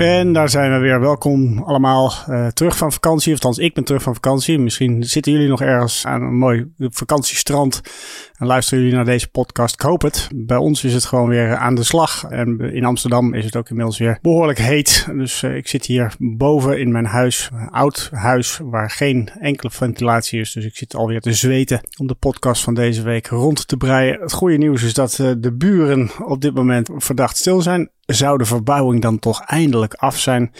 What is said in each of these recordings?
En daar zijn we weer. Welkom allemaal uh, terug van vakantie. Of althans, ik ben terug van vakantie. Misschien zitten jullie nog ergens aan een mooi vakantiestrand. En luisteren jullie naar deze podcast. Ik hoop het. Bij ons is het gewoon weer aan de slag. En in Amsterdam is het ook inmiddels weer behoorlijk heet. Dus uh, ik zit hier boven in mijn huis. Een oud huis waar geen enkele ventilatie is. Dus ik zit alweer te zweten om de podcast van deze week rond te breien. Het goede nieuws is dat uh, de buren op dit moment verdacht stil zijn zou de verbouwing dan toch eindelijk af zijn?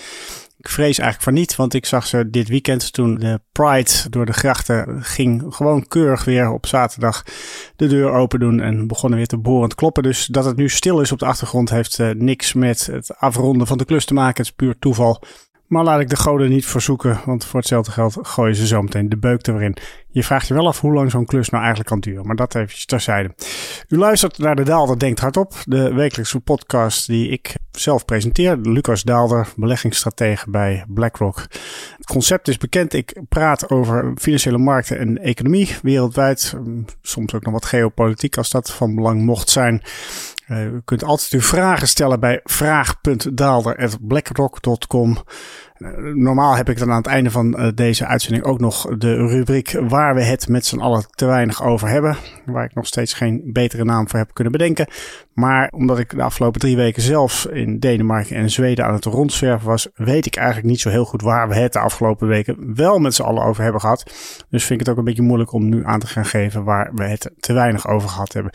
Ik vrees eigenlijk van niet, want ik zag ze dit weekend toen de Pride door de grachten ging. Gewoon keurig weer op zaterdag de deur open doen en begonnen weer te borend kloppen. Dus dat het nu stil is op de achtergrond heeft uh, niks met het afronden van de klus te maken. Het is puur toeval. Maar laat ik de goden niet verzoeken, want voor hetzelfde geld gooien ze zo meteen de beuk erin. Je vraagt je wel af hoe lang zo'n klus nou eigenlijk kan duren, maar dat even terzijde. U luistert naar De Daalder Denkt Hardop, de wekelijkse podcast die ik zelf presenteer. Lucas Daalder, beleggingsstratege bij BlackRock. Het concept is bekend. Ik praat over financiële markten en economie wereldwijd. Soms ook nog wat geopolitiek als dat van belang mocht zijn. Uh, u kunt altijd uw vragen stellen bij vraag.daalder.blackrock.com. Normaal heb ik dan aan het einde van uh, deze uitzending ook nog de rubriek waar we het met z'n allen te weinig over hebben. Waar ik nog steeds geen betere naam voor heb kunnen bedenken. Maar omdat ik de afgelopen drie weken zelf in Denemarken en Zweden aan het rondzwerven was, weet ik eigenlijk niet zo heel goed waar we het de afgelopen weken wel met z'n allen over hebben gehad. Dus vind ik het ook een beetje moeilijk om nu aan te gaan geven waar we het te weinig over gehad hebben.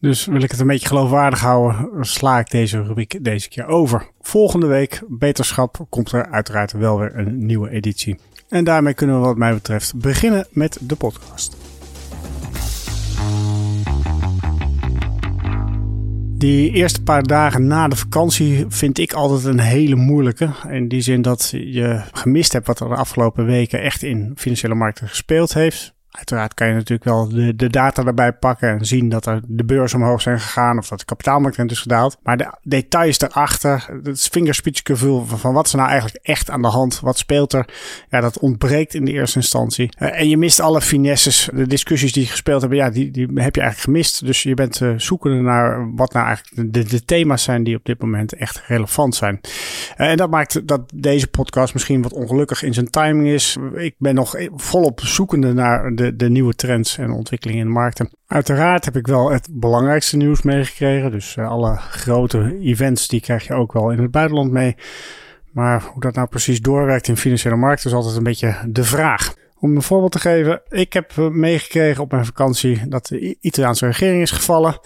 Dus wil ik het een beetje geloofwaardig houden, sla ik deze rubriek deze keer over. Volgende week, beterschap, komt er uiteraard wel weer een nieuwe editie. En daarmee kunnen we wat mij betreft beginnen met de podcast. Die eerste paar dagen na de vakantie vind ik altijd een hele moeilijke. In die zin dat je gemist hebt wat er de afgelopen weken echt in financiële markten gespeeld heeft. Uiteraard kan je natuurlijk wel de, de data erbij pakken en zien dat er de beurs omhoog zijn gegaan of dat de kapitaalmarkt is gedaald. Maar de details erachter, het vingerspitsengevoel van, van wat is nou eigenlijk echt aan de hand, wat speelt er, ja, dat ontbreekt in de eerste instantie. Uh, en je mist alle finesses, de discussies die gespeeld hebben, ja, die, die heb je eigenlijk gemist. Dus je bent uh, zoekende naar wat nou eigenlijk de, de, thema's zijn die op dit moment echt relevant zijn. Uh, en dat maakt dat deze podcast misschien wat ongelukkig in zijn timing is. Ik ben nog volop zoekende naar de de, nieuwe trends en ontwikkelingen in de markten. Uiteraard heb ik wel het belangrijkste nieuws meegekregen. Dus uh, alle grote events die krijg je ook wel in het buitenland mee. Maar hoe dat nou precies doorwerkt in financiële markten is altijd een beetje de vraag. Om een voorbeeld te geven, ik heb meegekregen op mijn vakantie dat de Italiaanse regering is gevallen.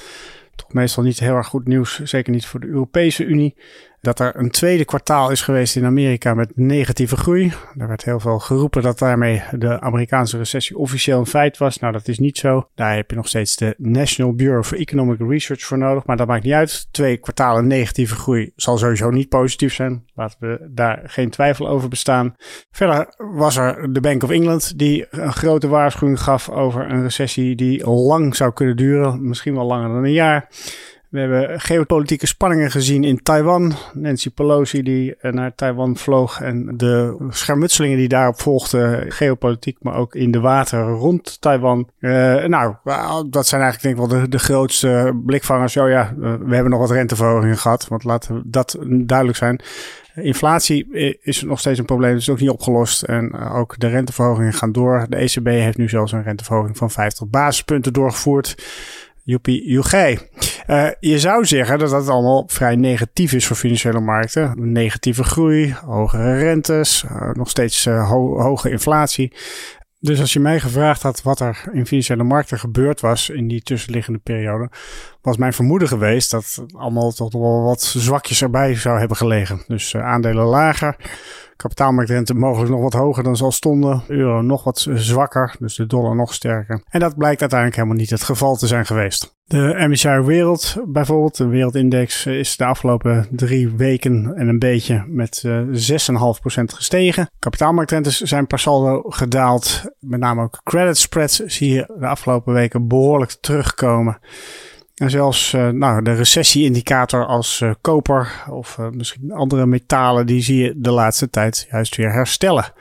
Toch meestal niet heel erg goed nieuws, zeker niet voor de Europese Unie dat er een tweede kwartaal is geweest in Amerika met negatieve groei. Er werd heel veel geroepen dat daarmee de Amerikaanse recessie officieel een feit was. Nou, dat is niet zo. Daar heb je nog steeds de National Bureau for Economic Research voor nodig. Maar dat maakt niet uit. Twee kwartalen negatieve groei zal sowieso niet positief zijn. Laten we daar geen twijfel over bestaan. Verder was er de Bank of England die een grote waarschuwing gaf over een recessie die lang zou kunnen duren. Misschien wel langer dan een jaar. We hebben geopolitieke spanningen gezien in Taiwan. Nancy Pelosi die eh, naar Taiwan vloog en de schermutselingen die daarop volgden, geopolitiek, maar ook in de wateren rond Taiwan. Uh, nou, dat zijn eigenlijk denk ik wel de, de grootste blikvangers. Oh ja, we hebben nog wat renteverhogingen gehad, want laten we dat duidelijk zijn. Inflatie is nog steeds een probleem, dat is ook niet opgelost. En ook de renteverhogingen gaan door. De ECB heeft nu zelfs een renteverhoging van 50 basispunten doorgevoerd. Joepie, joegij. Uh, je zou zeggen dat dat allemaal vrij negatief is voor financiële markten. Negatieve groei, hogere rentes, uh, nog steeds ho hoge inflatie. Dus als je mij gevraagd had wat er in financiële markten gebeurd was in die tussenliggende periode, was mijn vermoeden geweest dat allemaal toch wel wat zwakjes erbij zou hebben gelegen. Dus aandelen lager, kapitaalmarktrente mogelijk nog wat hoger dan zal stonden. Euro nog wat zwakker, dus de dollar nog sterker. En dat blijkt uiteindelijk helemaal niet het geval te zijn geweest. De MSCI Wereld bijvoorbeeld, de wereldindex, is de afgelopen drie weken en een beetje met uh, eh, 6,5% gestegen. Kapitaalmarktrentes zijn per saldo gedaald. Met name ook credit spreads zie je de afgelopen weken behoorlijk terugkomen. En zelfs uh, nou, de recessie-indicator als uh, koper of uh, misschien andere metalen, die zie je de laatste tijd juist weer herstellen.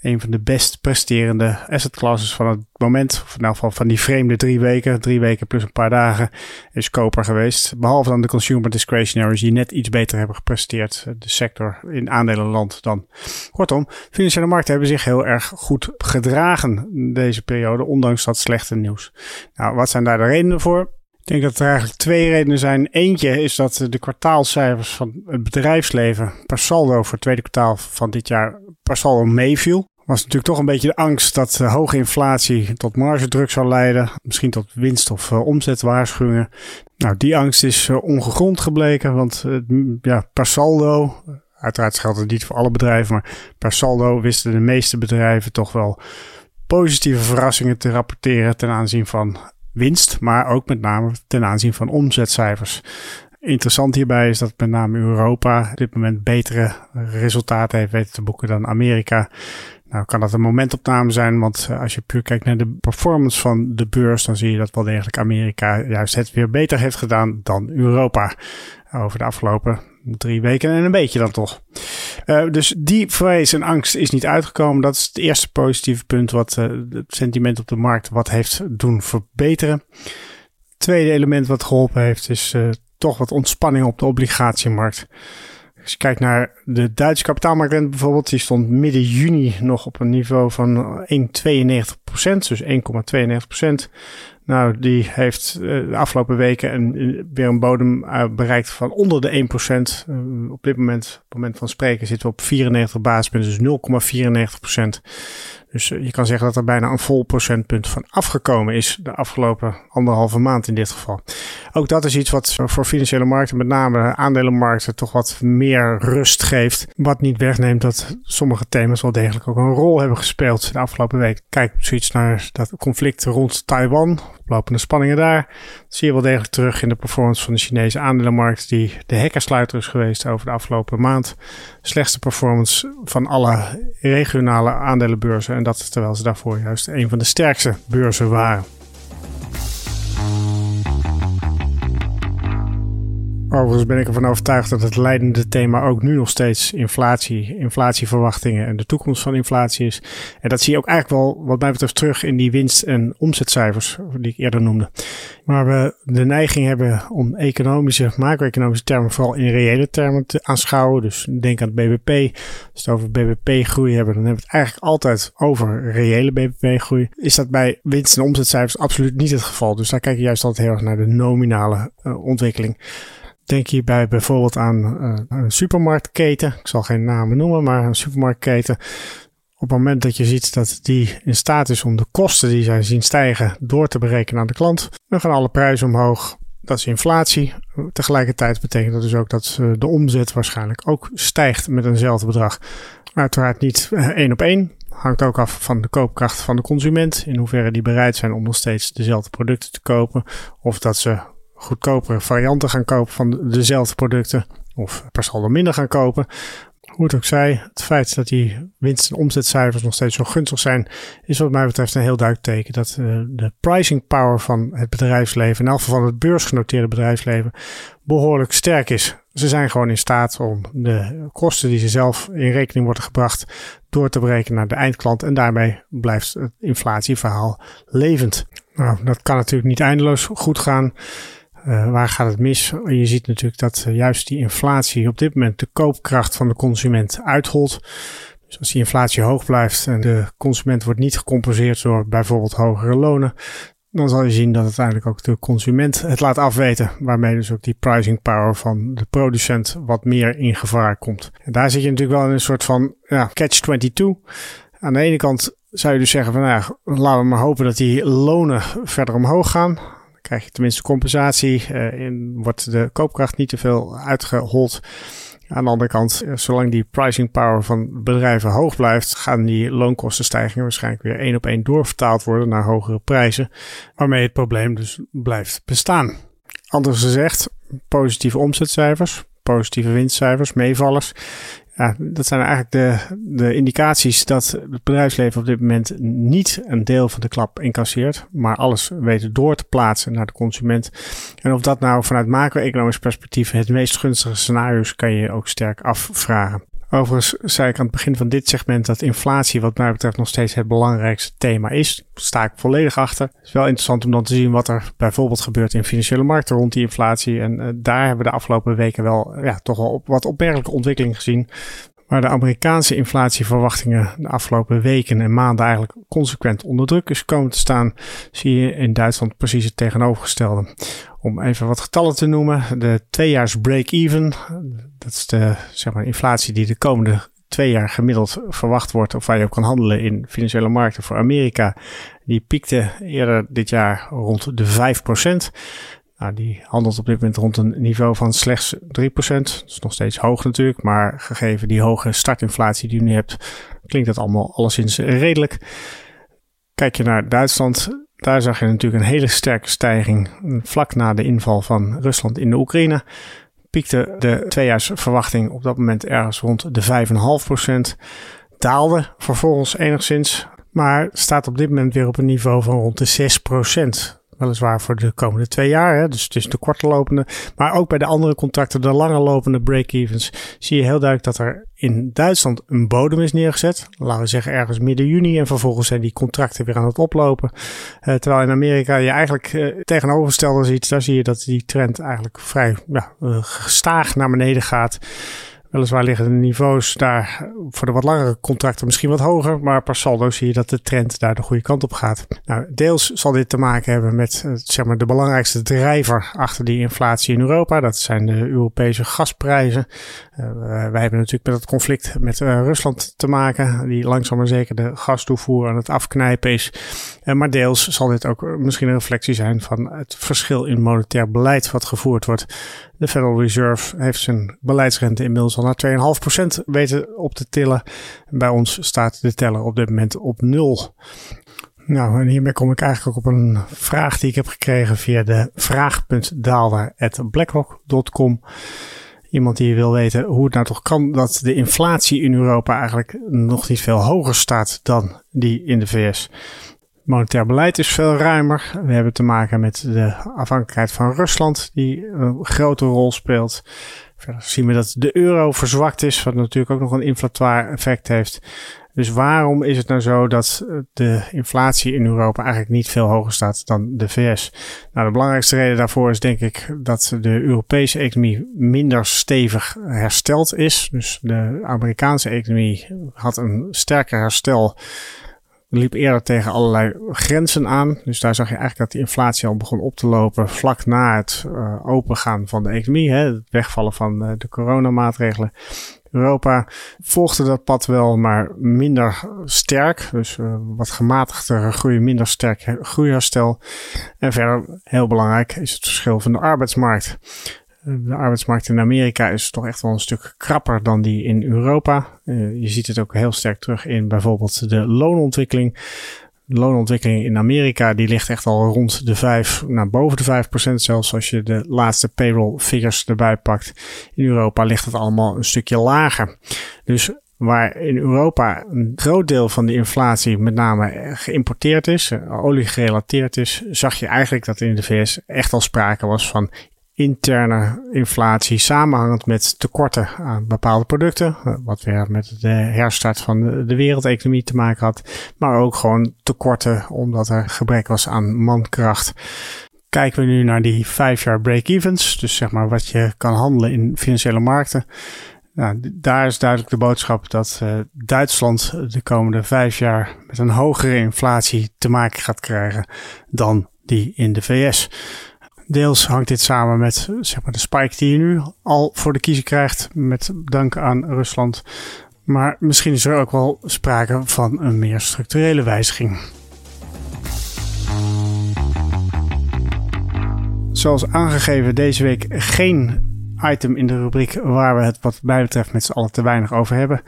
een van de best presterende asset classes van het moment. Of in elk geval van die vreemde drie weken. Drie weken plus een paar dagen is koper geweest. Behalve dan de consumer discretionaries die net iets beter hebben gepresteerd. De sector in aandelenland dan. Kortom, financiële markten hebben zich heel erg goed gedragen deze periode. Ondanks dat slechte nieuws. Nou, wat zijn daar de redenen voor? Ik denk dat er eigenlijk twee redenen zijn. Eentje is dat de kwartaalcijfers van het bedrijfsleven per saldo voor het tweede kwartaal van dit jaar per saldo meeviel. Was natuurlijk toch een beetje de angst dat hoge inflatie tot margedruk zou leiden. Misschien tot winst- of uh, omzetwaarschuwingen. Nou, die angst is ongegrond gebleken, want ja, per saldo, uiteraard geldt het niet voor alle bedrijven, maar per saldo wisten de meeste bedrijven toch wel positieve verrassingen te rapporteren ten aanzien van winst, maar ook met name ten aanzien van omzetcijfers. Interessant hierbij is dat met name Europa op dit moment betere resultaten heeft weten te boeken dan Amerika. Nou kan dat een momentopname zijn, want als je puur kijkt naar de performance van de beurs, dan zie je dat wel degelijk Amerika juist het weer beter heeft gedaan dan Europa over de afgelopen drie weken en een beetje dan toch. Uh, dus die vrees en angst is niet uitgekomen. Dat is het eerste positieve punt wat uh, het sentiment op de markt wat heeft doen verbeteren. Het tweede element wat geholpen heeft is uh, toch wat ontspanning op de obligatiemarkt. Als je kijkt naar de Duitse kapitaalmarktrente bijvoorbeeld, die stond midden juni nog op een niveau van 1,92%, dus 1,92%. Nou, die heeft de afgelopen weken een, weer een bodem bereikt van onder de 1%. Uh, op dit moment, op het moment van spreken, zitten we op 94 basispunten, dus 0,94%. Dus je kan zeggen dat er bijna een vol procentpunt van afgekomen is de afgelopen anderhalve maand in dit geval. Ook dat is iets wat voor financiële markten, met name aandelenmarkten, toch wat meer rust geeft. Wat niet wegneemt dat sommige thema's wel degelijk ook een rol hebben gespeeld de afgelopen week. Kijk zoiets naar dat conflict rond Taiwan, lopende spanningen daar. Zie je wel degelijk terug in de performance van de Chinese aandelenmarkt, die de hekkersluiter is geweest over de afgelopen maand. Slechtste performance van alle regionale aandelenbeurzen. En dat terwijl ze daarvoor juist een van de sterkste beurzen waren. Overigens ben ik ervan overtuigd dat het leidende thema ook nu nog steeds inflatie, inflatieverwachtingen en de toekomst van inflatie is. En dat zie je ook eigenlijk wel, wat mij betreft, terug in die winst- en omzetcijfers die ik eerder noemde. Maar we de neiging hebben om economische, macro-economische termen vooral in reële termen te aanschouwen. Dus denk aan het BBP. Als we het over BBP-groei hebben, dan hebben we het eigenlijk altijd over reële BBP-groei. Is dat bij winst- en omzetcijfers absoluut niet het geval. Dus daar kijk je juist altijd heel erg naar de nominale uh, ontwikkeling. Denk hierbij bijvoorbeeld aan uh, een supermarktketen. Ik zal geen namen noemen, maar een supermarktketen. Op het moment dat je ziet dat die in staat is om de kosten die zij zien stijgen door te berekenen aan de klant, dan gaan alle prijzen omhoog. Dat is inflatie. Tegelijkertijd betekent dat dus ook dat de omzet waarschijnlijk ook stijgt met eenzelfde bedrag. Uiteraard niet één op één. Hangt ook af van de koopkracht van de consument. In hoeverre die bereid zijn om nog steeds dezelfde producten te kopen. Of dat ze goedkopere varianten gaan kopen van dezelfde producten. Of per saldo minder gaan kopen. Hoe het ook zij, het feit dat die winst- en omzetcijfers nog steeds zo gunstig zijn, is wat mij betreft een heel duidelijk teken dat uh, de pricing power van het bedrijfsleven, in elk geval het beursgenoteerde bedrijfsleven, behoorlijk sterk is. Ze zijn gewoon in staat om de kosten die ze zelf in rekening worden gebracht door te berekenen naar de eindklant en daarmee blijft het inflatieverhaal levend. Nou, dat kan natuurlijk niet eindeloos goed gaan. Uh, waar gaat het mis? Je ziet natuurlijk dat uh, juist die inflatie op dit moment de koopkracht van de consument uitholt. Dus als die inflatie hoog blijft en de consument wordt niet gecompenseerd door bijvoorbeeld hogere lonen, dan zal je zien dat uiteindelijk ook de consument het laat afweten. Waarmee dus ook die pricing power van de producent wat meer in gevaar komt. En daar zit je natuurlijk wel in een soort van ja, catch-22. Aan de ene kant zou je dus zeggen van nou ja, laten we maar hopen dat die lonen verder omhoog gaan krijg je tenminste compensatie. Uh, in, wordt de koopkracht niet te veel uitgehold. Aan de andere kant, eh, zolang die pricing power van bedrijven hoog blijft, gaan die loonkostenstijgingen waarschijnlijk weer één op één doorvertaald worden naar hogere prijzen. Waarmee het probleem dus blijft bestaan. Anders gezegd, positieve omzetcijfers, positieve winstcijfers, meevallers ja, dat zijn eigenlijk de, de indicaties dat het bedrijfsleven op dit moment niet een deel van de klap incasseert, maar alles weet door te plaatsen naar de consument. En of dat nou vanuit macro-economisch perspectief het meest gunstige scenario is, kan je ook sterk afvragen. Overigens zei ik aan het begin van dit segment dat inflatie wat mij betreft nog steeds het belangrijkste thema is. Daar sta ik volledig achter. Het is wel interessant om dan te zien wat er bijvoorbeeld gebeurt in financiële markten rond die inflatie. En uh, daar hebben we de afgelopen weken wel ja, toch wel op, wat opmerkelijke ontwikkelingen gezien. Waar de Amerikaanse inflatieverwachtingen de afgelopen weken en maanden eigenlijk consequent onder druk is komen te staan, zie je in Duitsland precies het tegenovergestelde. Om even wat getallen te noemen, de tweejaars break-even, dat is de zeg maar, inflatie die de komende twee jaar gemiddeld verwacht wordt, of waar je op kan handelen in financiële markten voor Amerika, die piekte eerder dit jaar rond de 5%. Nou, die handelt op dit moment rond een niveau van slechts 3%. Dat is nog steeds hoog natuurlijk, maar gegeven die hoge startinflatie die je nu hebt, klinkt dat allemaal alleszins redelijk. Kijk je naar Duitsland, daar zag je natuurlijk een hele sterke stijging vlak na de inval van Rusland in de Oekraïne. Piekte de tweejaarsverwachting op dat moment ergens rond de 5,5%. Daalde vervolgens enigszins, maar staat op dit moment weer op een niveau van rond de 6%. Weliswaar voor de komende twee jaar. Hè? Dus het is de korte lopende. Maar ook bij de andere contracten, de langer lopende break-evens, zie je heel duidelijk dat er in Duitsland een bodem is neergezet. Laten we zeggen ergens midden juni. En vervolgens zijn die contracten weer aan het oplopen. Uh, terwijl in Amerika je eigenlijk uh, tegenovergestelde ziet. Daar zie je dat die trend eigenlijk vrij ja, uh, gestaag naar beneden gaat. Weliswaar liggen de niveaus daar voor de wat langere contracten misschien wat hoger, maar per saldo zie je dat de trend daar de goede kant op gaat. Nou, deels zal dit te maken hebben met eh, zeg maar, de belangrijkste drijver achter die inflatie in Europa. Dat zijn de Europese gasprijzen. Uh, wij hebben natuurlijk met het conflict met uh, Rusland te maken, die langzaam maar zeker de gastoevoer aan het afknijpen is. Uh, maar deels zal dit ook misschien een reflectie zijn van het verschil in monetair beleid wat gevoerd wordt. De Federal Reserve heeft zijn beleidsrente inmiddels al naar 2,5% weten op te tillen. Bij ons staat de teller op dit moment op nul. Nou, en hiermee kom ik eigenlijk ook op een vraag die ik heb gekregen via de vraag.daalder.blackrock.com. Iemand die wil weten hoe het nou toch kan dat de inflatie in Europa eigenlijk nog niet veel hoger staat dan die in de VS. Monetair beleid is veel ruimer. We hebben te maken met de afhankelijkheid van Rusland, die een grote rol speelt. Verder zien we dat de euro verzwakt is, wat natuurlijk ook nog een inflatoire effect heeft. Dus waarom is het nou zo dat de inflatie in Europa eigenlijk niet veel hoger staat dan de VS? Nou, de belangrijkste reden daarvoor is denk ik dat de Europese economie minder stevig hersteld is. Dus de Amerikaanse economie had een sterker herstel liep eerder tegen allerlei grenzen aan. Dus daar zag je eigenlijk dat de inflatie al begon op te lopen vlak na het uh, opengaan van de economie. Hè, het wegvallen van uh, de coronamaatregelen. Europa volgde dat pad wel, maar minder sterk. Dus uh, wat gematigder groei, minder sterk groeiherstel. En verder, heel belangrijk, is het verschil van de arbeidsmarkt. De arbeidsmarkt in Amerika is toch echt wel een stuk krapper dan die in Europa. Uh, je ziet het ook heel sterk terug in bijvoorbeeld de loonontwikkeling. De loonontwikkeling in Amerika die ligt echt al rond de 5, naar boven de 5% zelfs als je de laatste payroll figures erbij pakt. In Europa ligt het allemaal een stukje lager. Dus waar in Europa een groot deel van de inflatie met name geïmporteerd is, eh, olie gerelateerd is, zag je eigenlijk dat in de VS echt al sprake was van interne inflatie samenhangend met tekorten aan bepaalde producten. Wat weer met de herstart van de, wereldeconomie te maken had. Maar ook gewoon tekorten omdat er gebrek was aan mankracht. Kijken we nu naar die vijf jaar break-evens, dus zeg maar wat je kan handelen in financiële markten. Nou, daar is duidelijk de boodschap dat uh, Duitsland de komende vijf jaar met een hogere inflatie te maken gaat krijgen dan die in de VS. Deels hangt dit samen met zeg maar, de spike die je nu al voor de kiezer krijgt met dank aan Rusland. Maar misschien is er ook wel sprake van een meer structurele wijziging. Zoals aangegeven deze week geen item in de rubriek waar we het wat mij betreft met z'n allen te weinig over hebben.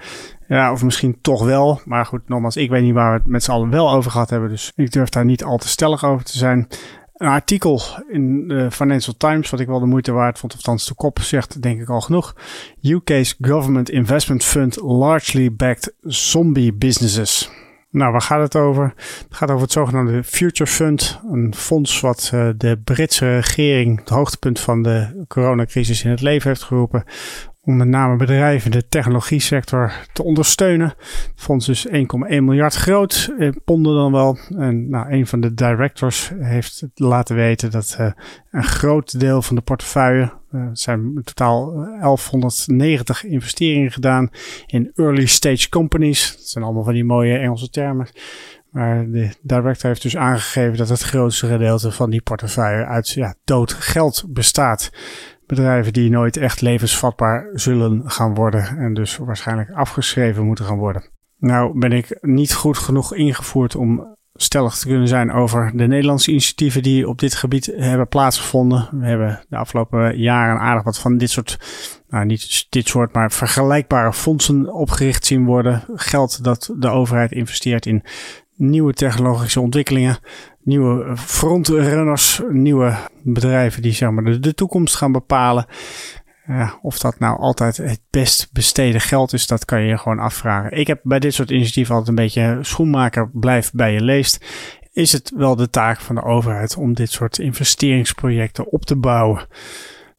Ja, of misschien toch wel. Maar goed, nogmaals, ik weet niet waar we het met z'n allen wel over gehad hebben. Dus ik durf daar niet al te stellig over te zijn een artikel in de Financial Times, wat ik wel de moeite waard vond, althans de kop zegt, denk ik al genoeg. UK's Government Investment Fund largely backed zombie businesses. Nou, waar gaat het over? Het gaat over het zogenaamde Future Fund, een fonds wat uh, de Britse regering, het hoogtepunt van de coronacrisis, in het leven heeft geroepen om met name bedrijven in de technologie sector te ondersteunen. Het fonds is 1,1 miljard groot, eh, ponden dan wel. En nou, een van de directors heeft laten weten dat uh, een groot deel van de portefeuille, uh, zijn in totaal 1190 investeringen gedaan in early stage companies. Dat zijn allemaal van die mooie Engelse termen. Maar de director heeft dus aangegeven dat het grootste gedeelte van die portefeuille uit ja, dood geld bestaat bedrijven die nooit echt levensvatbaar zullen gaan worden en dus waarschijnlijk afgeschreven moeten gaan worden. Nou ben ik niet goed genoeg ingevoerd om stellig te kunnen zijn over de Nederlandse initiatieven die op dit gebied hebben plaatsgevonden. We hebben de afgelopen jaren aardig wat van dit soort, nou niet dit soort, maar vergelijkbare fondsen opgericht zien worden. Geld dat de overheid investeert in nieuwe technologische ontwikkelingen nieuwe frontrunners, nieuwe bedrijven die zeg maar, de, toekomst gaan bepalen. Of dat nou altijd het best besteden geld is, dat kan je je gewoon afvragen. Ik heb bij dit soort initiatieven altijd een beetje schoenmaker blijf bij je leest. Is het wel de taak van de overheid om dit soort investeringsprojecten op te bouwen?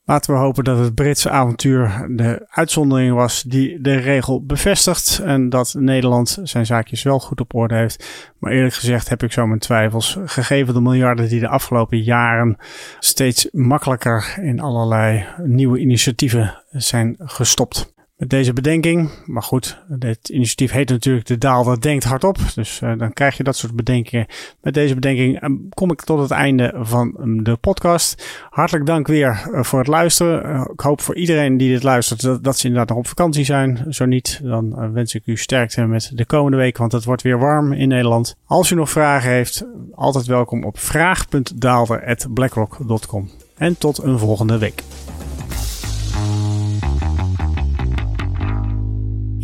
Laten we hopen dat het Britse avontuur de uitzondering was die de regel bevestigt. En dat Nederland zijn zaakjes wel goed op orde heeft. Maar eerlijk gezegd heb ik zo mijn twijfels. Gegeven de miljarden die de afgelopen jaren steeds makkelijker in allerlei nieuwe initiatieven zijn gestopt met deze bedenking. Maar goed, dit initiatief heet natuurlijk De Daalder Denkt Hardop. Dus uh, dan krijg je dat soort bedenkingen. Met deze bedenking uh, kom ik tot het einde van um, de podcast. Hartelijk dank weer uh, voor het luisteren. ik hoop voor iedereen die dit luistert dat, dat, ze inderdaad nog op vakantie zijn. Zo niet, dan wens ik u sterkte met de komende week, want het wordt weer warm in Nederland. Als u nog vragen heeft, altijd welkom op vraag.daalder.blackrock.com. En tot een volgende week.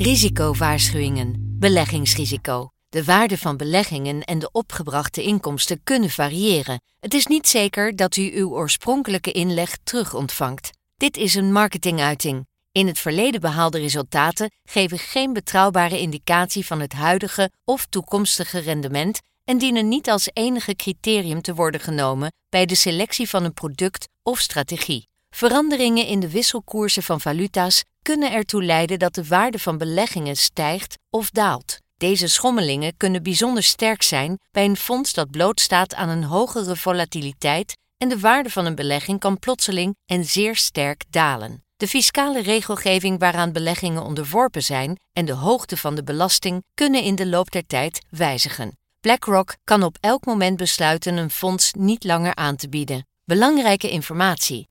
Risicowaarschuwingen. Beleggingsrisico. De waarde van beleggingen en de opgebrachte inkomsten kunnen variëren. Het is niet zeker dat u uw oorspronkelijke inleg terug ontvangt. Dit is een marketinguiting. In het verleden behaalde resultaten geven geen betrouwbare indicatie van het huidige of toekomstige rendement en dienen niet als enige criterium te worden genomen bij de selectie van een product of strategie. Veranderingen in de wisselkoersen van valuta's kunnen ertoe leiden dat de waarde van beleggingen stijgt of daalt. Deze schommelingen kunnen bijzonder sterk zijn bij een fonds dat blootstaat aan een hogere volatiliteit en de waarde van een belegging kan plotseling en zeer sterk dalen. De fiscale regelgeving waaraan beleggingen onderworpen zijn en de hoogte van de belasting kunnen in de loop der tijd wijzigen. BlackRock kan op elk moment besluiten een fonds niet langer aan te bieden. Belangrijke informatie.